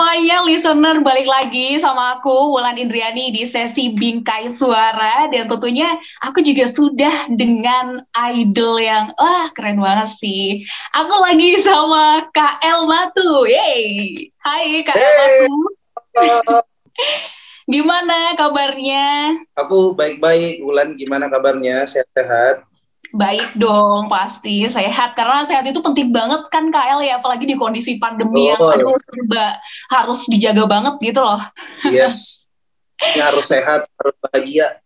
semuanya listener, balik lagi sama aku Wulan Indriani di sesi Bingkai Suara dan tentunya aku juga sudah dengan idol yang wah keren banget sih. Aku lagi sama Kak El Matu. Yeay. Hai Kak El Hey. Matu. Gimana kabarnya? Aku baik-baik, Wulan gimana kabarnya? Sehat-sehat? Baik dong, pasti sehat karena sehat itu penting banget kan KL ya, apalagi di kondisi pandemi yang aduh serba harus dijaga banget gitu loh. Yes. Ini harus sehat, harus bahagia.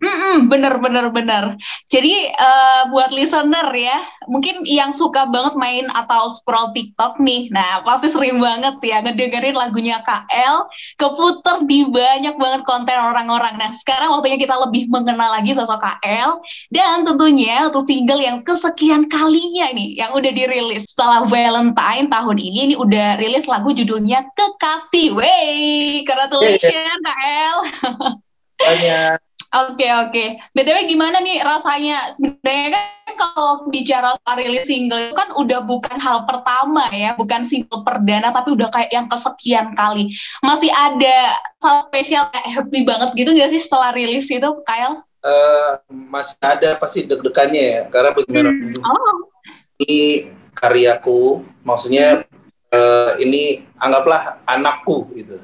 Mm-mm, bener bener bener. Jadi eh, buat listener ya, mungkin yang suka banget main atau scroll TikTok nih, nah pasti sering banget ya ngedengerin lagunya KL, keputer di banyak banget konten orang-orang. Nah sekarang waktunya kita lebih mengenal lagi sosok KL dan tentunya untuk single yang kesekian kalinya nih yang udah dirilis setelah Valentine tahun ini, ini udah rilis lagu judulnya Kekasih. Wey, congratulations KL. Banyak. Oke oke. btw gimana nih rasanya? Sebenarnya kan kalau bicara soal rilis single itu kan udah bukan hal pertama ya, bukan single perdana, tapi udah kayak yang kesekian kali. Masih ada hal spesial kayak happy banget gitu nggak sih setelah rilis itu, Kyle? Eh, masih ada pasti deg-degannya ya, karena bagaimanapun juga Oh, ini karyaku, maksudnya eh, ini anggaplah anakku gitu.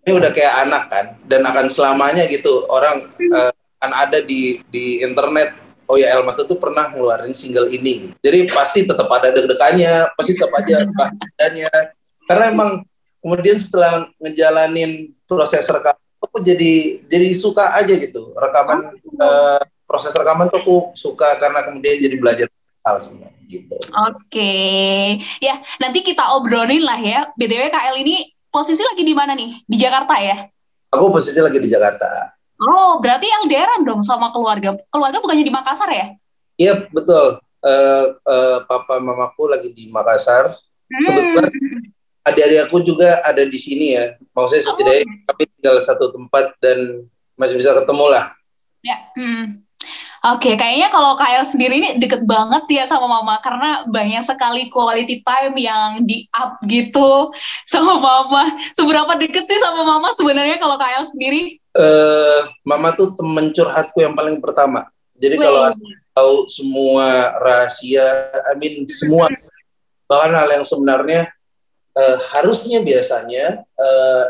Ini udah kayak anak kan, dan akan selamanya gitu orang eh, akan ada di di internet. Oh ya Elma tuh pernah ngeluarin single ini. gitu. Jadi pasti tetap ada deg-degannya, pasti tetap aja bahagianya. Karena emang kemudian setelah ngejalanin proses rekaman, aku jadi jadi suka aja gitu rekaman eh, proses rekaman tuh aku suka karena kemudian jadi belajar hal sebenarnya gitu. Oke, ya nanti kita obrolin lah ya. btw KL ini posisi lagi di mana nih? Di Jakarta ya? Aku posisinya lagi di Jakarta. Oh, berarti LDRan dong sama keluarga. Keluarga bukannya di Makassar ya? Iya betul. Eh, eh, papa mamaku lagi di Makassar. Kebetulan adik-adik aku juga ada di sini ya. Maksudnya setidaknya kami tinggal satu tempat dan masih bisa ketemu lah. Ya, hmm. Oke, kayaknya kalau KL sendiri ini deket banget ya sama mama karena banyak sekali quality time yang di up gitu sama mama. Seberapa deket sih sama mama sebenarnya kalau KL sendiri? Eh, mama tuh temen curhatku yang paling pertama. Jadi kalau tahu semua rahasia, I mean semua bahkan hal yang sebenarnya eh, harusnya biasanya eh,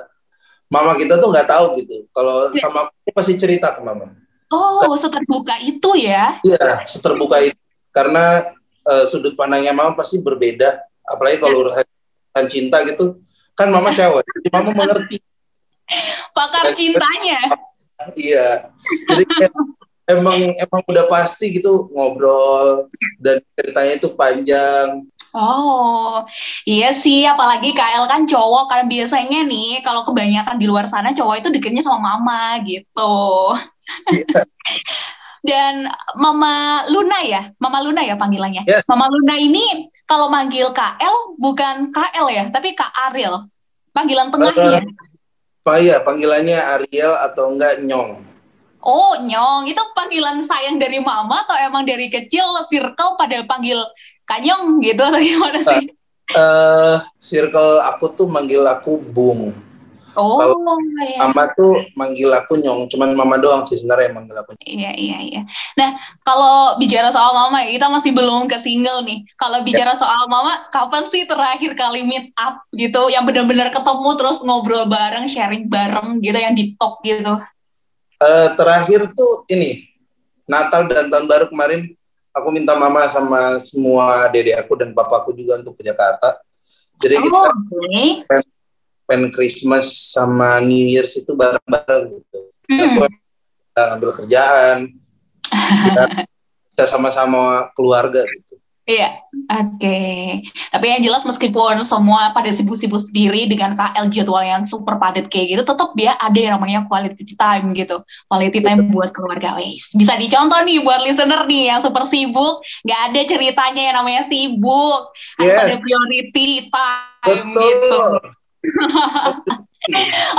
mama kita tuh nggak tahu gitu. Kalau Ya. sama aku pasti cerita ke mama. Oh, seterbuka itu ya? Iya, seterbuka itu karena eh, sudut pandangnya mama pasti berbeda. Apalagi kalau urusan cinta gitu, kan mama cewek, jadi mama mengerti. Pakar cintanya. Iya, jadi emang emang udah pasti gitu ngobrol dan ceritanya itu panjang. Oh, iya sih, apalagi KL kan cowok kan biasanya nih kalau kebanyakan di luar sana cowok itu deketnya sama mama gitu. Dan Mama Luna ya, Mama Luna ya panggilannya. Yes. Mama Luna ini kalau manggil KL bukan KL ya, tapi Kak Ariel. Panggilan tengahnya. Pak iya, panggilannya Ariel atau enggak Nyong. Oh, Nyong, itu panggilan sayang dari Mama atau emang dari kecil circle pada panggil Kak Nyong gitu atau gimana sih? Eh, circle aku tuh manggil aku Bung. Oh, Kalau iya. Mama tuh manggil aku Nyong, cuman Mama doang sih sebenarnya yang manggil aku. Iya, iya, iya. Nah, kalau bicara soal mama, ya, kita masih belum ke single nih. Kalau bicara soal mama, kapan sih terakhir kali meet up gitu, yang benar-benar ketemu terus ngobrol bareng, sharing bareng gitu, yang deep talk gitu? Eh, terakhir tuh ini Natal dan tahun baru kemarin aku minta mama sama semua dede aku dan papaku juga untuk ke Jakarta. Jadi Oh, kita oke. Spend Christmas sama New Year's itu bareng-bareng gitu. Hmm. Aku uh, ngambil kerjaan kita sama-sama keluarga gitu Iya, oke. Okay. Tapi yang jelas meskipun semua pada sibuk-sibuk sendiri dengan KL jadwal yang super padat kayak gitu, tetap dia ada yang namanya quality time gitu. Quality time buat keluarga, wes. Bisa dicontoh nih buat listener nih yang super sibuk, nggak ada ceritanya yang namanya sibuk. Yes. Ada priority time Betul. gitu.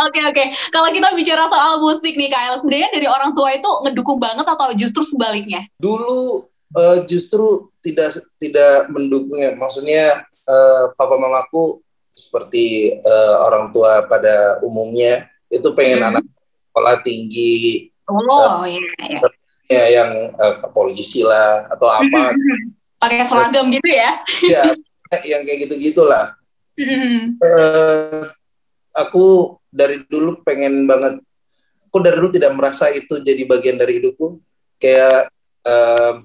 Oke oke. Kalau kita bicara soal musik nih KL sebenarnya dari orang tua itu ngedukung banget atau justru sebaliknya? Dulu uh, justru tidak tidak mendukung ya. Maksudnya uh, papa mamaku seperti uh, orang tua pada umumnya itu pengen hmm. anak sekolah tinggi. Oh uh, iya, iya. Ya yang uh, ke polisi lah atau apa. Pakai seragam gitu ya? Iya, yang kayak gitu gitulah. Uh, aku dari dulu pengen banget. Aku dari dulu tidak merasa itu jadi bagian dari hidupku. Kayak uh,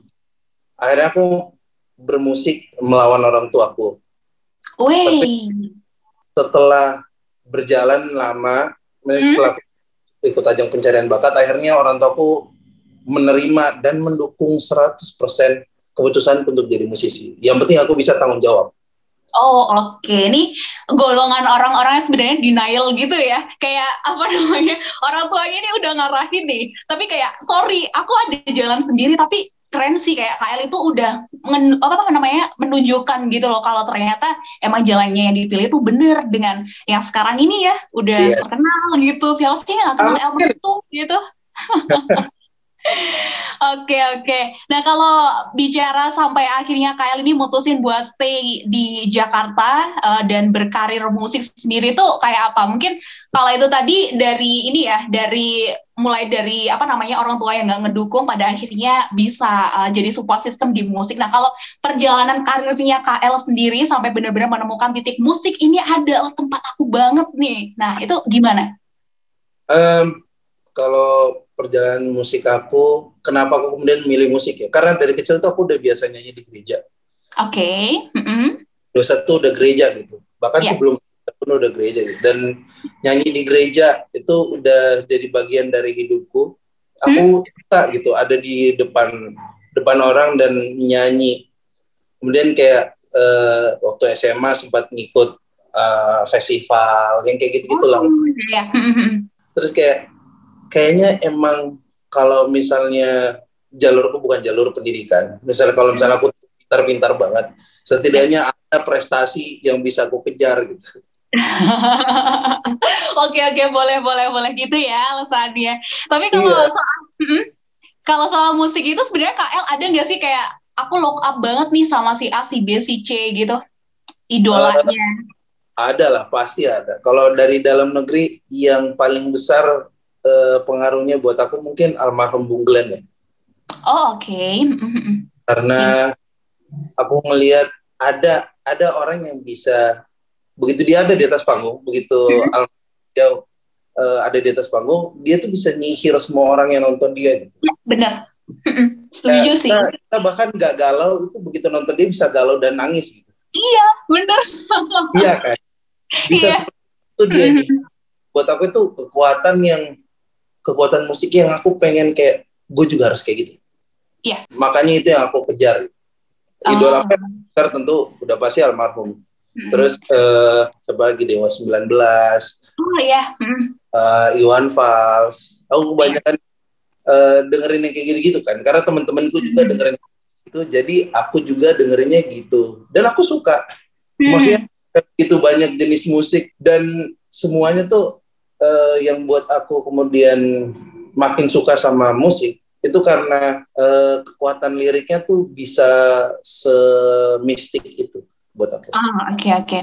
akhirnya aku bermusik melawan orang tuaku. Wih. Tapi setelah berjalan lama, hmm? setelah ikut ajang pencarian bakat, akhirnya orang tuaku menerima dan mendukung 100% keputusan untuk jadi musisi. Yang penting aku bisa tanggung jawab. Oh oke, okay. ini golongan orang-orang yang sebenarnya denial gitu ya, kayak apa namanya orang tuanya ini udah ngarahin nih, tapi kayak sorry aku ada jalan sendiri tapi keren sih. Kayak KL itu udah men, apa namanya menunjukkan gitu loh kalau ternyata emang jalannya yang dipilih itu bener dengan yang sekarang ini ya. Udah yeah. terkenal gitu. Siapa sih nggak kenal Elmer itu gitu Oke oke. Nah kalau bicara sampai akhirnya KL ini mutusin buat stay di Jakarta uh, dan berkarir musik sendiri tuh kayak apa? Mungkin kalau itu tadi dari ini ya, dari mulai dari apa namanya orang tua yang nggak ngedukung pada akhirnya bisa uh, jadi support system di musik. Nah kalau perjalanan karirnya KL sendiri sampai benar-benar menemukan titik musik ini adalah tempat aku banget nih. Nah itu gimana? Um, kalau perjalanan musik aku, kenapa aku kemudian milih musik ya? Karena dari kecil tuh aku udah biasa nyanyi di gereja. Oke. Okay. Mm -hmm. Dosa tuh udah gereja gitu. Bahkan yeah. sebelum pun udah gereja gitu. Dan nyanyi di gereja itu udah jadi bagian dari hidupku. Aku hmm? suka gitu ada di depan depan orang dan nyanyi. Kemudian kayak uh, waktu SMA sempat ngikut uh, festival yang kayak gitu-gitu oh, lah. Iya. Terus kayak kayaknya emang kalau misalnya jalurku bukan jalur pendidikan, misalnya kalau misalnya aku pintar-pintar banget, setidaknya ada prestasi yang bisa aku kejar gitu. oke oke boleh boleh boleh gitu ya alasannya. Tapi kalau iya. soal mm, kalau soal musik itu sebenarnya KL ada nggak sih kayak aku look up banget nih sama si A si B si C gitu idolanya? Uh, ada lah pasti ada. Kalau dari dalam negeri yang paling besar uh, pengaruhnya buat aku mungkin almarhum Bung Glenn ya. Oh oke. Okay. Karena aku melihat ada ada orang yang bisa begitu dia ada di atas panggung, begitu dia uh, ada di atas panggung, dia tuh bisa nyihir semua orang yang nonton dia. Gitu. Ya, benar. Setuju nah, sih. Nah, kita bahkan gak galau itu begitu nonton dia bisa galau dan nangis. Gitu. Iya, benar. iya kan. Bisa iya. itu dia. Buat aku itu kekuatan yang kekuatan musik yang aku pengen kayak gue juga harus kayak gitu. Iya. Makanya itu yang aku kejar. Idola oh. besar tentu udah pasti almarhum. Hmm. Terus uh, coba lagi Dewa 19. Oh iya. Hmm. Uh, Iwan Fals. Aku kebanyakan uh, dengerin yang kayak gitu-gitu kan. Karena teman-temanku juga hmm. dengerin itu. Jadi aku juga dengerinnya gitu. Dan aku suka. Hmm. Maksudnya itu banyak jenis musik dan semuanya tuh uh, yang buat aku kemudian makin suka sama musik itu karena uh, kekuatan liriknya tuh bisa semistik itu buat aku. Ah, oke okay, oke. Okay.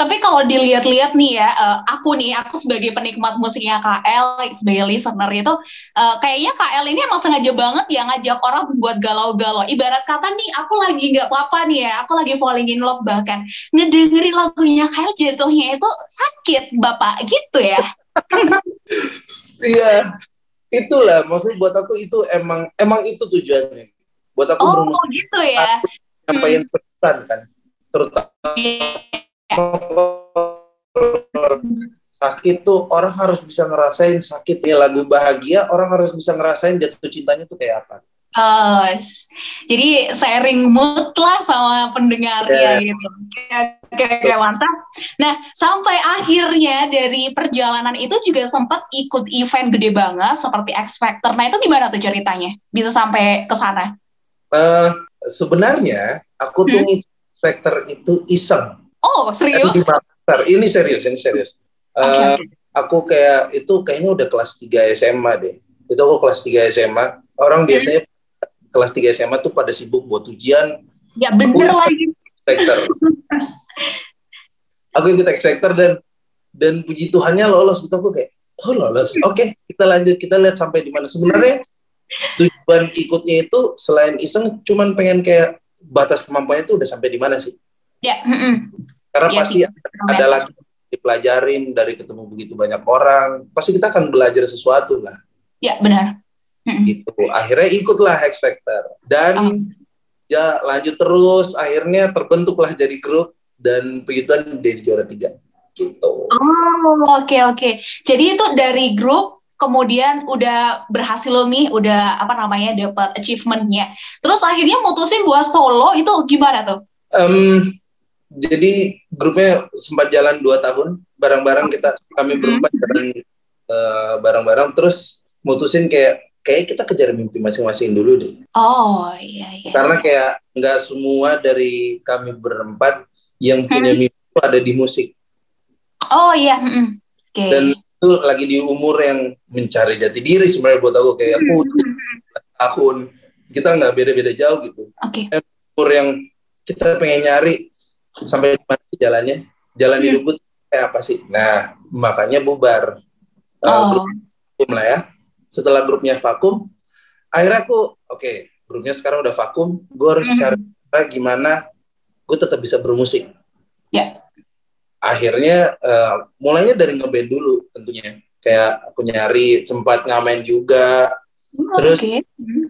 Tapi kalau dilihat-lihat nih ya, uh, aku nih, aku sebagai penikmat musiknya KL, sebagai listener itu, uh, kayaknya KL ini emang sengaja banget ya ngajak orang buat galau-galau. Ibarat kata nih, aku lagi nggak apa-apa nih ya, aku lagi falling in love bahkan ngedengerin lagunya KL jatuhnya itu sakit, bapak gitu ya. Iya, itulah maksudnya buat aku itu emang emang itu tujuannya. Buat aku oh, bermusik. gitu ya. Sampaikan hmm. pesan kan, terutama sakit tuh orang harus bisa ngerasain sakit. Ini lagu bahagia, orang harus bisa ngerasain jatuh cintanya tuh kayak apa. Oh, jadi sharing mood lah sama pendengarnya Yeah. gitu. Oke, oke, mantap. Nah, sampai akhirnya dari perjalanan itu juga sempat ikut event gede banget seperti X Factor. Nah, itu gimana tuh ceritanya? Bisa sampai ke sana? Eh, sebenarnya aku tuh Hmm. ngikut Spectre itu iseng. Oh, serius? Ini serius, ini serius. Oke, Eh, oke. aku kayak itu kayaknya udah kelas 3 SMA deh. Itu aku kelas 3 SMA. Orang Hmm. biasanya kelas 3 SMA tuh pada sibuk buat ujian, Ya bener lagi. Aku ikut Factor dan dan puji Tuhannya lolos gitu aku kayak oh lolos. Oke, kita lanjut kita lihat sampai di mana. Sebenarnya tujuan ikutnya itu selain iseng cuman pengen kayak batas kemampuannya itu udah sampai di mana sih? Ya, mm-mm. Karena Iya pasti sih. ada lagi dipelajarin dari ketemu begitu banyak orang. Pasti kita akan belajar sesuatu lah Ya, benar. Gitu. Akhirnya ikutlah X Factor dan Oh. ya lanjut terus. Akhirnya terbentuklah jadi grup dan puji Tuhan jadi juara tiga gitu. Oh, oke oke. Jadi itu dari grup kemudian udah berhasil nih, udah apa namanya dapat achievementnya. Terus akhirnya mutusin buat solo itu gimana tuh? Em, jadi grupnya sempat jalan dua tahun bareng-bareng kita kami berempat jalan eh, bareng-bareng terus mutusin kayak kayak kita kejar mimpi masing-masing dulu deh Oh iya iya. karena kayak nggak semua dari kami berempat yang punya Hmm. mimpi itu ada di musik Oh iya. mm-mm. Oke. dan itu lagi di umur yang mencari jati diri sebenarnya buat aku kayak aku tahun kita nggak beda-beda jauh gitu Oke. umur yang kita pengen nyari sampai di mana jalannya jalan Hmm. hidup kayak apa sih nah makanya bubar Eh, Oh. vakum lah ya setelah grupnya vakum akhirnya aku oke grupnya sekarang udah vakum gue harus Hmm. cari cara gimana gue tetap bisa bermusik Ya. akhirnya eh, mulainya dari ngeband dulu tentunya kayak aku nyari sempat ngamen juga Oh, Terus- Oke. Mm.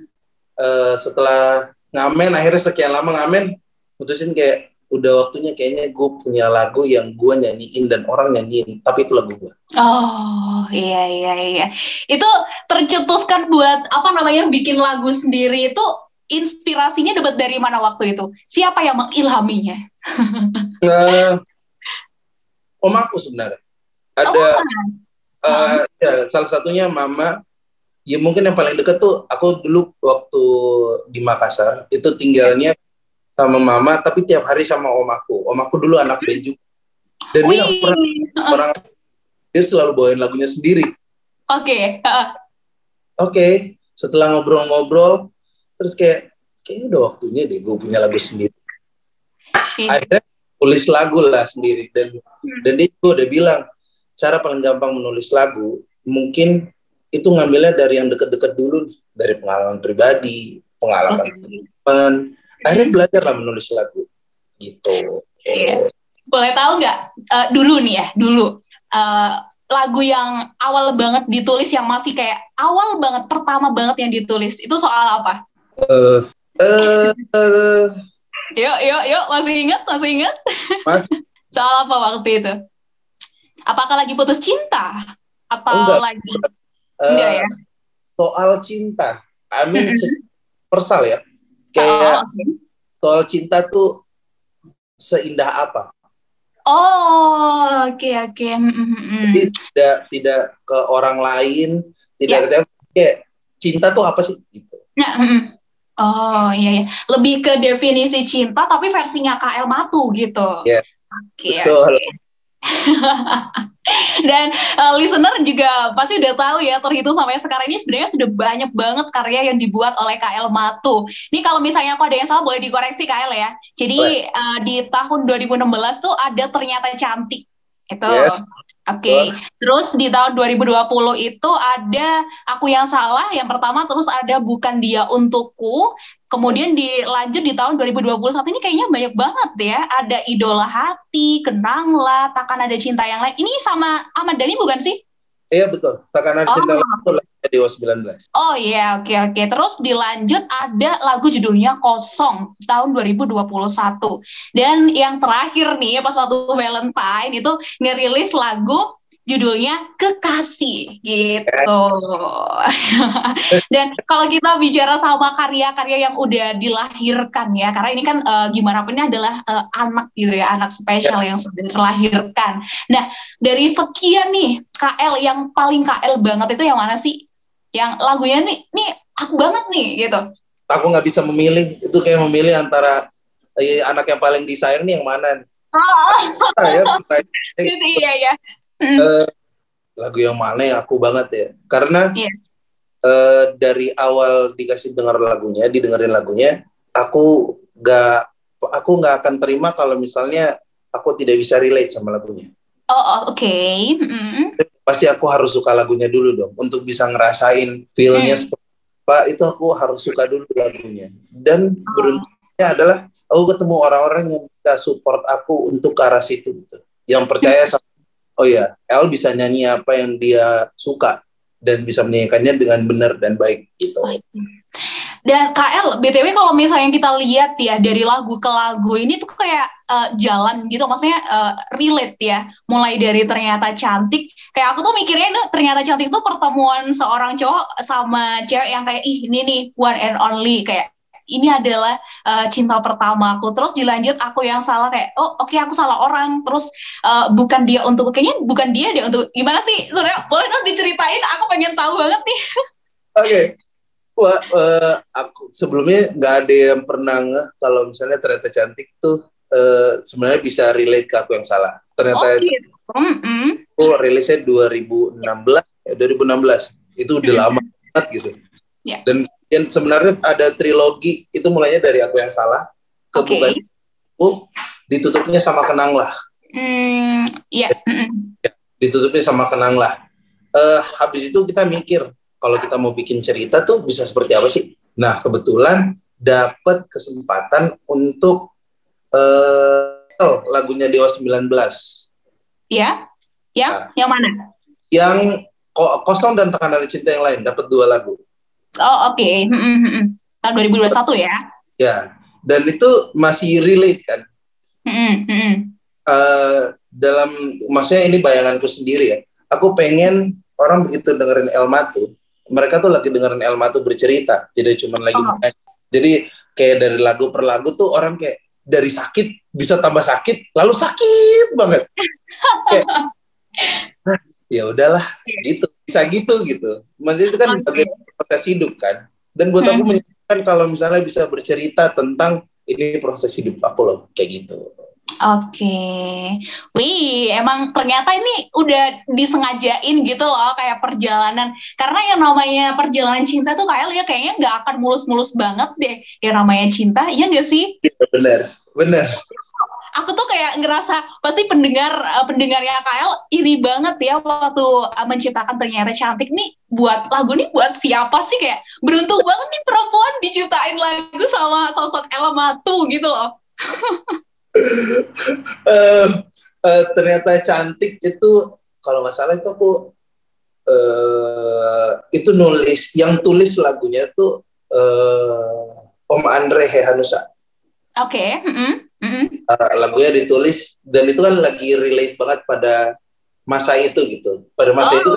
Eh, setelah ngamen akhirnya sekian lama ngamen putusin kayak udah waktunya kayaknya gue punya lagu yang gue nyanyiin dan orang nyanyiin tapi itu lagu gue Oh iya iya iya. Itu tercetuskan buat apa namanya bikin lagu sendiri itu inspirasinya dapat dari mana waktu itu? Siapa yang mengilhaminya? Nge- om aku sebenarnya ada Oh, eh, ya, salah satunya mama ya mungkin yang paling deket tuh aku dulu waktu di Makassar itu tinggalnya sama mama tapi tiap hari sama om aku om aku dulu anak band juga dan dia pernah orang dia selalu bawain lagunya sendiri Oke. heeh. oke setelah ngobrol-ngobrol terus kayak kayaknya udah waktunya deh gue punya lagu sendiri Iya. akhirnya tulis lagu lah sendiri dan Hmm. dan dia juga udah bilang cara paling gampang menulis lagu mungkin itu ngambilnya dari yang deket-deket dulu nih. dari pengalaman pribadi pengalaman teman akhirnya belajar lah menulis lagu gitu Iya. Boleh tahu nggak eh, dulu nih ya dulu eh, lagu yang awal banget ditulis yang masih kayak awal banget pertama banget yang ditulis itu soal apa? eh eh, eh, Yuk yuk yuk masih ingat masih ingat? Mas Soal apa waktu itu? Apakah lagi putus cinta atau Enggak. lagi eh, enggak ya? soal cinta I mean Mm-mm. se- persal ya Oh, kayak oke. soal cinta tuh seindah apa Oh, oke oke. Mm, mm, mm. jadi tidak tidak ke orang lain tidak Ya. ke kayak cinta tuh apa sih gitu Nah, mm, mm. Oh iya iya, lebih ke definisi cinta tapi versinya KL Matu gitu. Ya. Oke. betul Dan uh, listener juga pasti udah tahu ya terhitung sampai sekarang ini sebenarnya sudah banyak banget karya yang dibuat oleh KL Matu. Ini kalau misalnya aku ada yang salah boleh dikoreksi KL ya. Jadi uh, di tahun 2016 tuh ada ternyata cantik. Itu. Yes. Oke. Terus di tahun 2020 itu ada aku yang salah yang pertama terus ada bukan dia untukku. Kemudian dilanjut di tahun 2021 ini kayaknya banyak banget ya. Ada idola hati, kenanglah, takkan ada cinta yang lain. Ini sama Ahmad Dhani bukan sih? iya betul takkan ada Oh. cinta lah Dewa 19 Oh iya, oke oke. Terus dilanjut ada lagu judulnya Kosong tahun 2021. Dan yang terakhir nih pas waktu Valentine itu ngerilis lagu judulnya Kekasih gitu. Dan kalau kita bicara sama karya-karya yang udah dilahirkan ya, karena ini kan uh, gimana pun ini adalah uh, anak gitu ya, anak spesial yang sudah terlahirkan. Nah, dari sekian nih KL yang paling KL banget itu yang mana sih? Yang lagunya nih, nih aku banget nih gitu. Aku nggak bisa memilih, itu kayak memilih antara eh, anak yang paling disayang nih yang mana. Oh, nah, ya, iya ya uh, lagu yang mana yang aku banget ya karena yeah. Iya. uh, dari awal dikasih dengar lagunya didengerin lagunya aku gak aku nggak akan terima kalau misalnya aku tidak bisa relate sama lagunya oh, oh oke okay. mm. pasti aku harus suka lagunya dulu dong untuk bisa ngerasain feelnya mm. seperti apa itu aku harus suka dulu lagunya dan oh. beruntungnya adalah aku ketemu orang-orang yang bisa support aku untuk ke arah situ gitu yang percaya sama oh ya El bisa nyanyi apa yang dia suka dan bisa menyanyikannya dengan benar dan baik gitu. Dan KL, BTW kalau misalnya kita lihat ya dari lagu ke lagu ini tuh kayak uh, jalan gitu, maksudnya uh, relate ya. Mulai dari ternyata cantik, kayak aku tuh mikirnya ini ternyata cantik tuh pertemuan seorang cowok sama cewek yang kayak ih ini nih one and only kayak ini adalah uh, cinta pertamaku terus dilanjut aku yang salah kayak oh oke okay, aku salah orang terus uh, bukan dia untuk kayaknya bukan dia dia untuk gimana sih sebenarnya boleh dong diceritain aku pengen tahu banget nih oke okay. Wah, uh, aku sebelumnya nggak ada yang pernah ngeh kalau misalnya ternyata cantik tuh uh, sebenarnya bisa relate ke aku yang salah. Ternyata oh, gitu. mm -hmm. oh rilisnya 2016, eh, 2016 itu udah lama banget gitu. Yeah. Dan yang sebenarnya ada trilogi itu mulainya dari aku yang salah ke okay. bukan aku ditutupnya sama kenang lah. Mm, yeah. ya ditutupnya sama kenang lah. Uh, habis itu kita mikir kalau kita mau bikin cerita tuh bisa seperti apa sih? Nah kebetulan dapat kesempatan untuk uh, lagunya Dewa 19 ya yang nah, yang mana? Yang kosong dan tekanan dari cinta yang lain dapat dua lagu Oh oke, okay. Hmm, hmm, hmm. tahun 2021 ya? Ya, dan itu masih relate kan? Uh, dalam maksudnya ini bayanganku sendiri ya. Aku pengen orang begitu dengerin El Matu, mereka tuh lagi dengerin El Matu bercerita, tidak cuma lagi oh. Jadi kayak dari lagu per lagu tuh orang kayak dari sakit bisa tambah sakit, lalu sakit banget. kayak, ya udahlah, iya. gitu bisa gitu gitu. Maksudnya itu kan okay. bagian proses hidup kan. Dan buat hmm. aku menyatakan kalau misalnya bisa bercerita tentang ini proses hidup aku loh kayak gitu. Oke, okay. wih, emang ternyata ini udah disengajain gitu loh kayak perjalanan. Karena yang namanya perjalanan cinta tuh kayak ya kayaknya nggak akan mulus-mulus banget deh. Yang namanya cinta, iya nggak sih? Iya, bener, bener aku tuh kayak ngerasa pasti pendengar uh, pendengarnya KL iri banget ya waktu uh, menciptakan ternyata cantik nih buat lagu nih buat siapa sih kayak beruntung banget nih perempuan diciptain lagu sama sosok Ella Matu gitu loh. uh, uh, ternyata cantik itu kalau nggak salah itu aku uh, itu nulis yang tulis lagunya tuh uh, Om Andre Hehanusa. Oke. Okay. Mm -hmm. Mm-hmm. Uh, lagunya ditulis dan itu kan lagi relate banget pada masa itu gitu. Pada masa oh, itu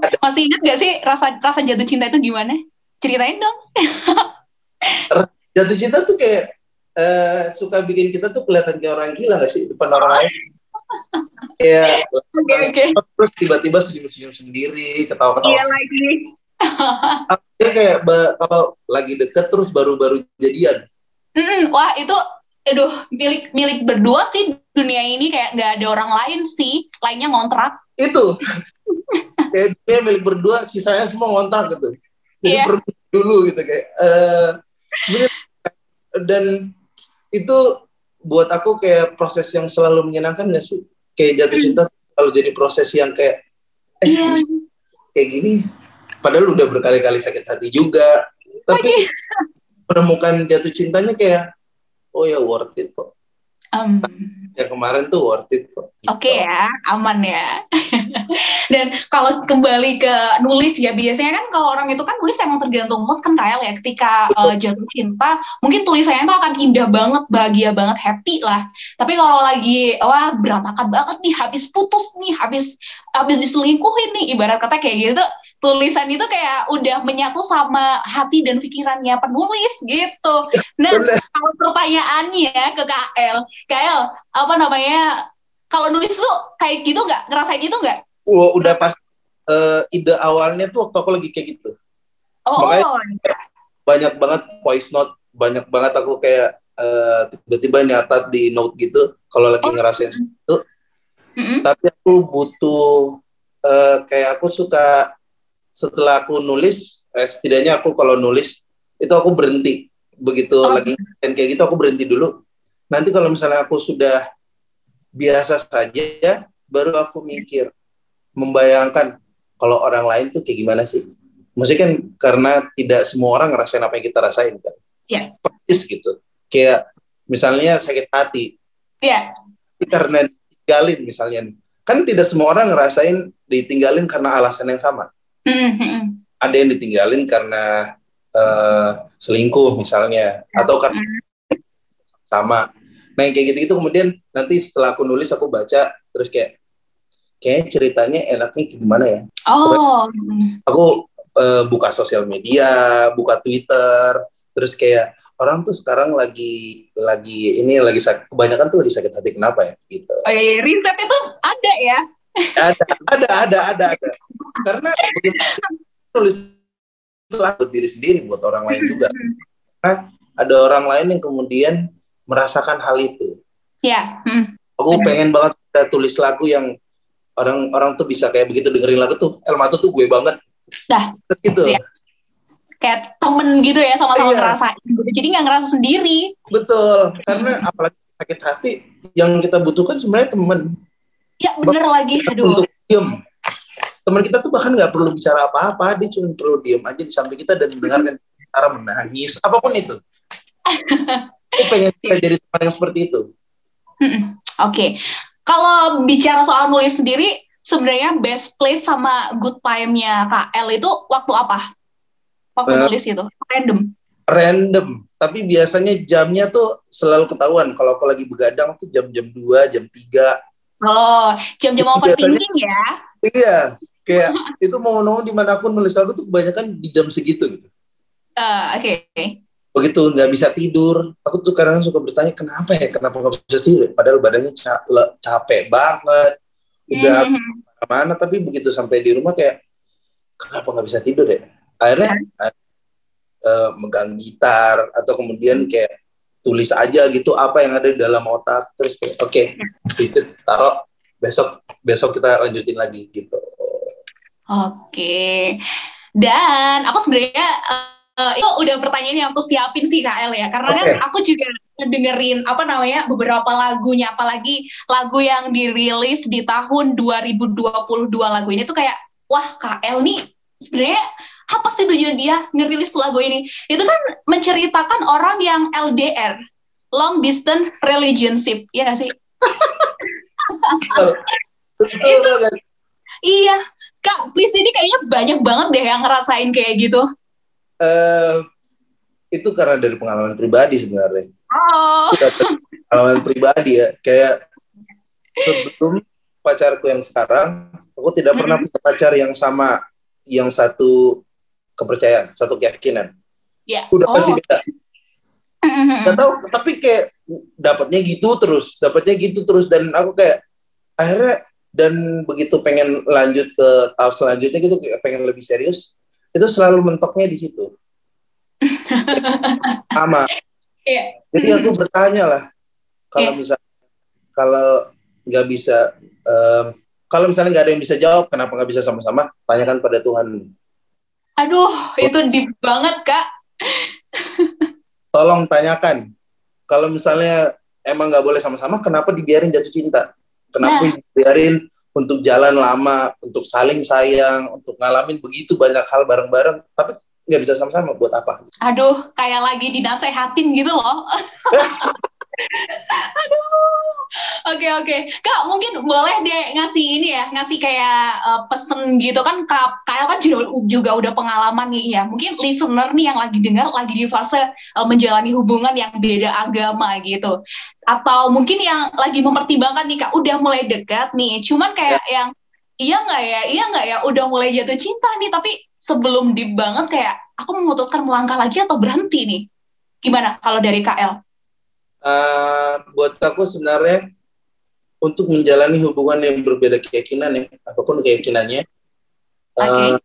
ada, masih ingat gak sih rasa rasa jatuh cinta itu gimana? Ceritain dong. jatuh cinta tuh kayak uh, suka bikin kita tuh kelihatan kayak orang gila gak sih depan orang lain. Iya. okay, okay. terus tiba-tiba senyum-senyum sendiri, ketawa-ketawa. Iya lagi. kayak kalau lagi deket terus baru-baru jadian. Mm, wah itu aduh milik milik berdua sih dunia ini kayak nggak ada orang lain sih. Lainnya ngontrak. Itu. Kayak dia milik berdua sisanya semua ngontrak gitu. Jadi yeah. dulu gitu kayak uh, dan itu buat aku kayak proses yang selalu menyenangkan gak sih? Kayak jatuh cinta selalu jadi proses yang kayak eh yeah. kayak gini. Padahal udah berkali-kali sakit hati juga. Tapi menemukan jatuh cintanya kayak oh ya worth it kok Um, yang kemarin tuh worth it kok. Gitu. Oke ya, aman ya. Dan kalau kembali ke nulis ya, biasanya kan kalau orang itu kan nulis emang tergantung mood kan Kael ya. Ketika uh, jatuh cinta, mungkin tulisannya itu akan indah banget, bahagia banget, happy lah. Tapi kalau lagi wah berantakan banget nih, habis putus nih, habis habis diselingkuhin nih, ibarat kata kayak gitu, tulisan itu kayak udah menyatu sama hati dan pikirannya penulis gitu. Nah, kalau pertanyaannya ke KL, KL apa namanya? Kalau nulis tuh kayak gitu nggak? Ngerasain itu nggak? Oh, udah pas uh, ide awalnya tuh waktu aku lagi kayak gitu. Oh, Makanya oh. banyak banget voice note, banyak banget aku kayak uh, tiba-tiba nyatat di note gitu kalau lagi Oh. ngerasain itu. Mm-mm. Tapi aku butuh uh, kayak aku suka setelah aku nulis, eh, setidaknya aku kalau nulis itu aku berhenti begitu Oh. lagi ngerasain kayak gitu aku berhenti dulu. Nanti kalau misalnya aku sudah biasa saja, baru aku mikir, membayangkan kalau orang lain tuh kayak gimana sih. Maksudnya kan karena tidak semua orang ngerasain apa yang kita rasain kan. Iya. Persis gitu. Kayak misalnya sakit hati, tapi karena ditinggalin misalnya. Kan tidak semua orang ngerasain ditinggalin karena alasan yang sama. Ada yang ditinggalin karena eh, selingkuh misalnya, atau karena sama. Nah yang kayak gitu-gitu kemudian nanti setelah aku nulis aku baca terus kayak kayaknya ceritanya enaknya kayak gimana ya? Oh. Aku eh, buka sosial media, buka Twitter, terus kayak orang tuh sekarang lagi lagi ini lagi sak- kebanyakan tuh lagi sakit hati kenapa ya gitu. Oh, iya, riset itu ada ya. ada ada ada ada ada karena tulis buat diri sendiri buat orang lain juga karena ada orang lain yang kemudian merasakan hal itu Ya. Mm. aku pengen banget kita tulis lagu yang orang orang tuh bisa kayak begitu dengerin lagu tuh Elma tuh gue banget Dah. terus gitu Iya. Kayak temen gitu ya sama-sama Iya. ngerasain. gitu. Jadi nggak ngerasa sendiri. betul karena apalagi sakit hati yang kita butuhkan sebenarnya teman Ya bener lagi. Aduh. untuk diem teman kita tuh bahkan nggak perlu bicara apa-apa dia cuma perlu diem aja di samping kita dan mendengarkan cara menangis apa pun itu aku pengen kita jadi teman yang seperti itu. Oke. Kalau bicara soal nulis sendiri, sebenarnya best place sama good time-nya KL itu waktu apa? Waktu Eh. nulis itu. Random. random tapi biasanya jamnya tuh selalu ketahuan kalau aku lagi begadang tuh jam-jam 2, jam 3 Oh, jam-jam overthinking ya. iya kayak itu mau ngomong di mana pun nulis lagu tuh kebanyakan di jam segitu gitu. Eh, Oke. begitu nggak bisa tidur aku tuh kadang suka bertanya kenapa ya? Kenapa nggak bisa tidur padahal badannya ca- le- capek banget. Udah Mhm. mana tapi begitu sampai di rumah kayak kenapa nggak bisa tidur ya? Akhirnya eh, megang gitar atau kemudian kayak tulis aja gitu apa yang ada di dalam otak terus kayak oke itu taruh besok besok kita lanjutin lagi gitu Oke. Dan aku sebenarnya eh, itu udah pertanyaan yang aku siapin sih KL ya. Karena kan Oke. aku juga dengerin apa namanya beberapa lagunya apalagi lagu yang dirilis di tahun 2022 lagu ini tuh kayak wah KL nih sebenarnya apa sih tujuan dia ngerilis lagu ini? Itu kan menceritakan orang yang LDR, long distance relationship, ya gak sih? kan Iya, Kak, please ini kayaknya banyak banget deh yang ngerasain kayak gitu. Eh, itu karena dari pengalaman pribadi sebenarnya Oh, pengalaman pribadi ya kayak sebelum pacarku yang sekarang aku tidak pernah punya pacar yang sama yang satu kepercayaan satu keyakinan ya. udah pasti Oh. beda nggak tahu tapi kayak dapatnya gitu terus dapatnya gitu terus dan aku kayak akhirnya dan begitu pengen lanjut ke tahap selanjutnya gitu pengen lebih serius itu selalu mentoknya di situ sama Iya. jadi aku bertanya lah kalau Iya. misal kalau nggak bisa em, kalau misalnya nggak ada yang bisa jawab kenapa nggak bisa sama-sama tanyakan pada Tuhan Aduh, itu deep banget, Kak. tolong tanyakan kalau misalnya emang nggak boleh sama-sama kenapa dibiarin jatuh cinta kenapa dibiarin untuk jalan lama untuk saling sayang untuk ngalamin begitu banyak hal bareng-bareng tapi nggak bisa sama-sama buat apa Aduh, kayak lagi dinasehatin gitu loh. Aduh. Oke oke. Kak mungkin boleh deh ngasih ini ya, ngasih kayak uh, pesen gitu kan Kak Kak kan juga, juga udah pengalaman nih ya. Mungkin listener nih yang lagi dengar lagi di fase uh, menjalani hubungan yang beda agama gitu. Atau mungkin yang lagi mempertimbangkan nih Kak udah mulai dekat nih, cuman kayak ya. yang iya nggak ya, iya nggak ya udah mulai jatuh cinta nih tapi sebelum deep banget kayak aku memutuskan melangkah lagi atau berhenti nih. Gimana kalau dari KL? Uh, buat aku sebenarnya untuk menjalani hubungan yang berbeda keyakinan ya, apa pun keyakinannya, okay. uh,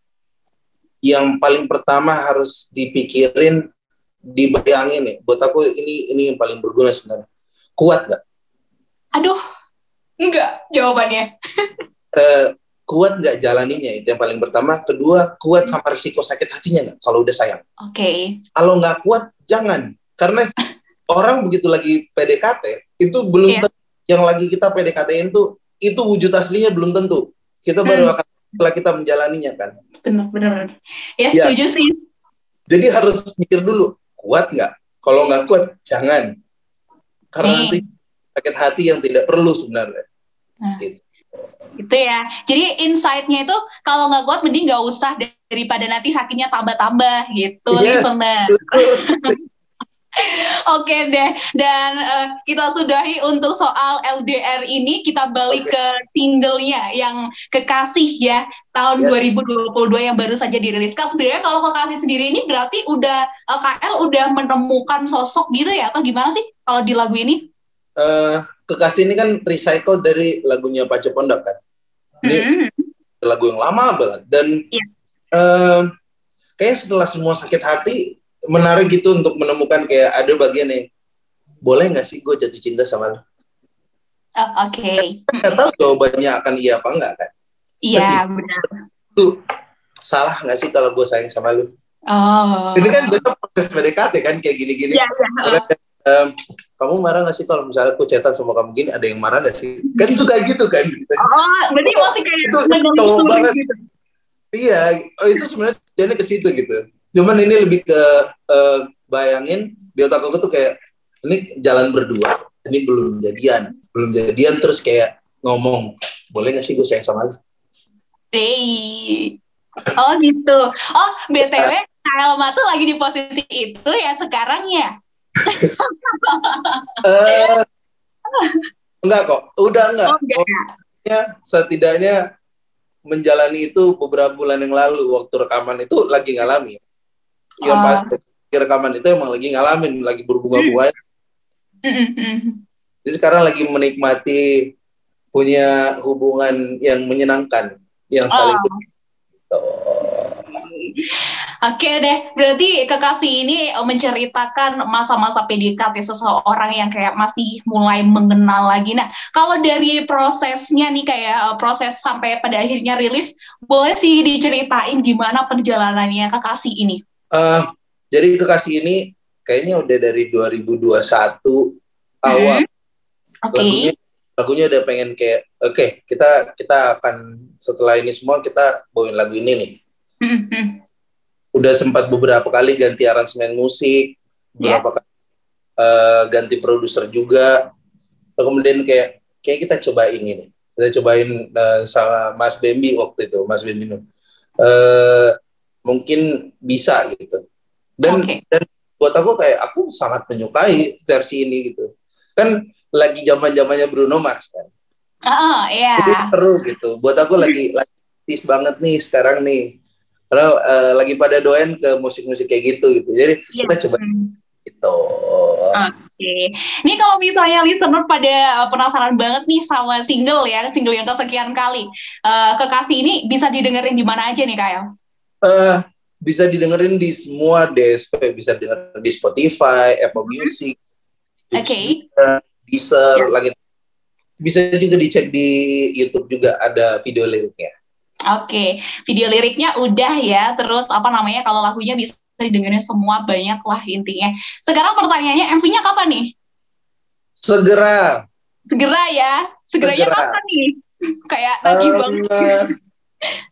yang paling pertama harus dipikirin, dibayangin ya. Buat aku ini ini yang paling berguna sebenarnya. Kuat nggak? Aduh, enggak jawabannya. uh, kuat nggak jalaninya itu yang paling pertama. Kedua, kuat sama risiko sakit hatinya nggak kalau udah sayang. Oke. Okay. Kalau nggak kuat, jangan. Karena orang begitu lagi PDKT itu belum yeah yang lagi kita PDKT-in tuh itu wujud aslinya belum tentu. Kita baru hmm. akan setelah kita menjalaninya kan. Benar, benar. Ya, ya setuju sih. Jadi harus mikir dulu, kuat nggak? Kalau nggak kuat, jangan. Karena hmm. nanti sakit hati yang tidak perlu sebenarnya. Nah. Gitu. Gitu ya. Jadi insight-nya itu kalau nggak kuat mending nggak usah daripada nanti sakitnya tambah-tambah gitu, yeah. listener. Oke deh, dan uh, kita sudahi untuk soal LDR ini, kita balik okay. ke singlenya yang kekasih ya tahun yeah. 2022 yang baru saja dirilis. Kak sebenarnya kalau kekasih sendiri ini berarti udah uh, eh, KL udah menemukan sosok gitu ya atau gimana sih kalau di lagu ini? Uh, kekasih ini kan recycle dari lagunya Pak Pondok kan. Ini mm -hmm. lagu yang lama banget dan yeah. Iya. uh, kayak setelah semua sakit hati menarik gitu untuk menemukan kayak ada bagian yang boleh nggak sih gue jatuh cinta sama lo? Oh, Oke. Okay. Nggak tahu jawabannya akan iya apa enggak kan? Iya benar. Tuh salah nggak sih kalau gue sayang sama lu? Oh. Ini kan biasa proses PDKT kan kayak gini-gini. Iya. Yeah, yeah. um, kamu marah gak sih kalau misalnya aku cetan sama kamu gini ada yang marah gak sih? Kan suka gitu kan? Oh, berarti masih kayak itu, itu banget. Gitu. Iya, oh, itu sebenarnya jadi ke situ gitu cuman ini lebih ke uh, bayangin di otak aku tuh kayak ini jalan berdua ini belum jadian belum jadian terus kayak ngomong boleh gak sih gue sayang sama lu Hey. Oh gitu. Oh btw Elma tuh lagi di posisi itu ya sekarang ya. uh, enggak kok, udah enggak. Oh, enggak. Oh, ya, setidaknya menjalani itu beberapa bulan yang lalu waktu rekaman itu lagi ngalami yang oh. pas rekaman itu emang lagi ngalamin, lagi berbunga-bunga. Mm. Jadi sekarang lagi menikmati punya hubungan yang menyenangkan, yang saling oh. Gitu. Oke deh, berarti kekasih ini menceritakan masa-masa PDKT seseorang yang kayak masih mulai mengenal lagi. Nah, kalau dari prosesnya nih kayak eh, proses sampai pada akhirnya rilis, boleh sih diceritain gimana perjalanannya kekasih ini? Uh, jadi kekasih ini kayaknya udah dari 2021 awal. Hmm. Okay. Lagunya lagunya udah pengen kayak oke okay, kita kita akan setelah ini semua kita bawain lagu ini nih. Hmm. Udah sempat beberapa kali ganti aransemen musik, beberapa yeah. kali uh, ganti produser juga. Kemudian kayak kayak kita coba ini nih. Kita cobain uh, sama Mas Bembi waktu itu, Mas Bembi. Uh, mungkin bisa gitu dan okay. dan buat aku kayak aku sangat menyukai versi ini gitu kan lagi zaman zamannya Bruno Mars kan oh iya yeah. seru gitu buat aku lagi lagi tis banget nih sekarang nih karena uh, lagi pada doain ke musik-musik kayak gitu gitu jadi yeah. kita coba gitu Oke, okay. ini kalau misalnya listener pada penasaran banget nih sama single ya, single yang kesekian kali, uh, kekasih ini bisa didengerin di mana aja nih Kyle? Uh, bisa didengerin di semua DSP, bisa dengerin di Spotify, Apple mm-hmm. Music, Oke. Okay. Deezer, yeah. lagi bisa juga dicek di YouTube juga ada video liriknya. Oke, okay. video liriknya udah ya. Terus apa namanya kalau lagunya bisa didengerin semua banyak lah intinya. Sekarang pertanyaannya MV-nya kapan nih? Segera. Segera ya. Segeranya Segera. kapan nih? Kayak tadi um, banget.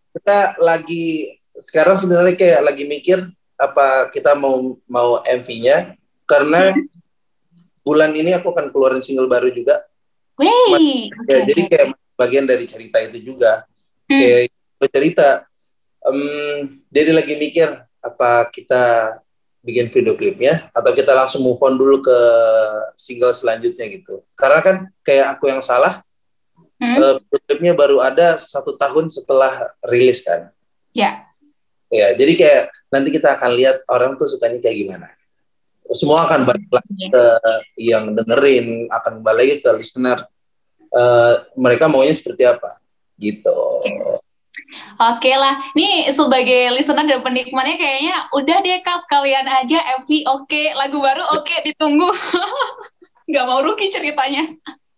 Kita lagi sekarang sebenarnya kayak lagi mikir apa kita mau mau MV-nya karena hmm. bulan ini aku akan keluarin single baru juga. Wey. Ya, jadi kayak bagian dari cerita itu juga. Hmm. Kayak cerita. Um, jadi lagi mikir apa kita bikin video klipnya atau kita langsung move on dulu ke single selanjutnya gitu. Karena kan kayak aku yang salah, hmm. uh, video klipnya baru ada satu tahun setelah rilis kan. Ya. Ya, jadi kayak nanti kita akan lihat orang tuh sukanya kayak gimana. Semua akan balik lagi iya. ke yang dengerin, akan balik lagi ke listener. Uh, mereka maunya seperti apa, gitu. Oke lah, nih sebagai listener dan penikmatnya kayaknya udah deh kak sekalian aja MV oke, lagu baru oke ditunggu. Gak mau rugi ceritanya.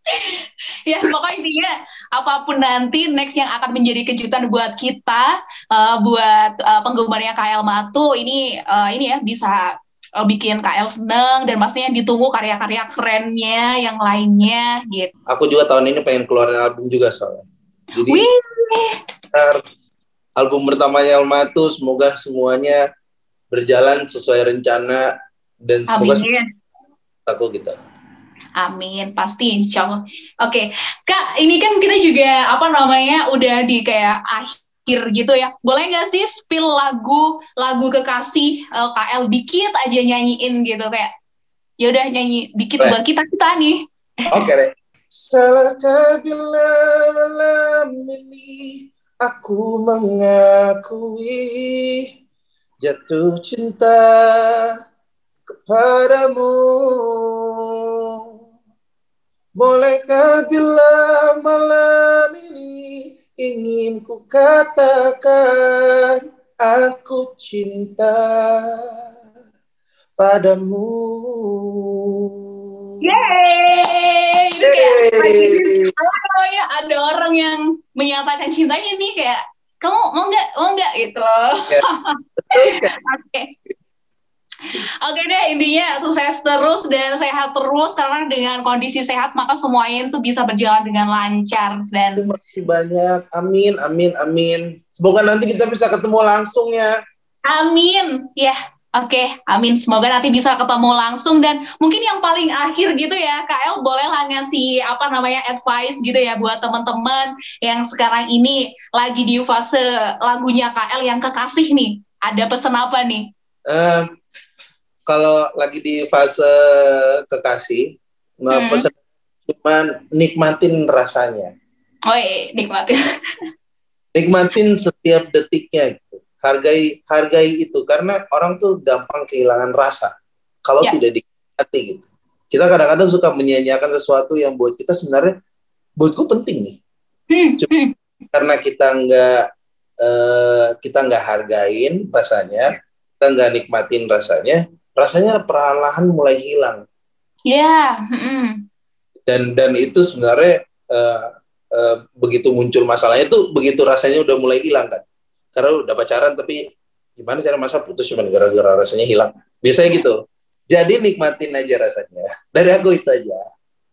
ya pokoknya intinya apa pun nanti next yang akan menjadi kejutan buat kita, uh, buat uh, penggemarnya KL Matu ini uh, ini ya bisa uh, bikin KL seneng dan pastinya ditunggu karya-karya kerennya yang lainnya gitu. Aku juga tahun ini pengen keluarin album juga soalnya. Jadi Wih album pertamanya Almatu semoga semuanya berjalan sesuai rencana dan semoga Amin. aku gitu. Amin, pasti insya Allah. Oke, Kak, ini kan kita juga apa namanya udah di kayak akhir gitu ya. Boleh nggak sih spill lagu lagu kekasih uh, eh, KL dikit aja nyanyiin gitu kayak ya udah nyanyi dikit buat kita kita nih. Oke okay, deh. Salahkah bila malam ini aku mengakui jatuh cinta kepadamu. Bolehkah bila malam ini ingin ku katakan aku cinta padamu. Yeay! Ini kayak kalau ya ada orang yang menyatakan cintanya nih kayak kamu mau nggak mau nggak gitu loh. Ya. Oke. Deh intinya sukses terus dan sehat terus karena dengan kondisi sehat maka semuanya itu bisa berjalan dengan lancar dan terima kasih banyak amin amin amin semoga nanti kita bisa ketemu langsung ya amin ya Oke, amin. Semoga nanti bisa ketemu langsung dan mungkin yang paling akhir gitu ya, KL boleh lah ngasih apa namanya advice gitu ya buat teman-teman yang sekarang ini lagi di fase lagunya KL yang kekasih nih. Ada pesan apa nih? Uh, kalau lagi di fase kekasih, nggak hmm. cuman nikmatin rasanya. Oh iya, nikmatin. nikmatin setiap detiknya gitu hargai hargai itu karena orang tuh gampang kehilangan rasa kalau ya. tidak dinikmati gitu kita kadang-kadang suka menyia-nyiakan sesuatu yang buat kita sebenarnya buatku penting nih hmm. Cuma hmm. karena kita nggak uh, kita nggak hargain rasanya kita nggak nikmatin rasanya rasanya perlahan mulai hilang ya yeah. hmm. dan dan itu sebenarnya uh, uh, begitu muncul masalahnya itu begitu rasanya udah mulai hilang kan karena udah pacaran tapi gimana cara masa putus cuma gara-gara rasanya hilang biasanya gitu jadi nikmatin aja rasanya dari aku itu aja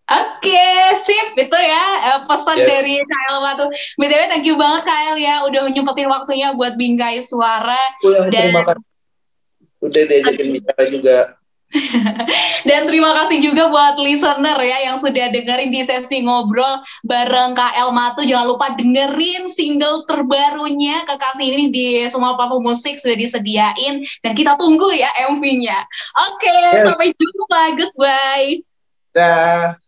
Oke, okay, sip itu ya eh, pesan yes. dari Kyle Watu. BTW thank you banget Kyle ya udah nyempetin waktunya buat bingkai suara. Dan terima kasih. Udah diajakin bicara juga. Dan terima kasih juga buat listener ya yang sudah dengerin di sesi ngobrol bareng KL Matu. Jangan lupa dengerin single terbarunya Kekasih ini di semua platform musik sudah disediain dan kita tunggu ya MV-nya. Oke, okay, yes. sampai jumpa. Goodbye. Dah.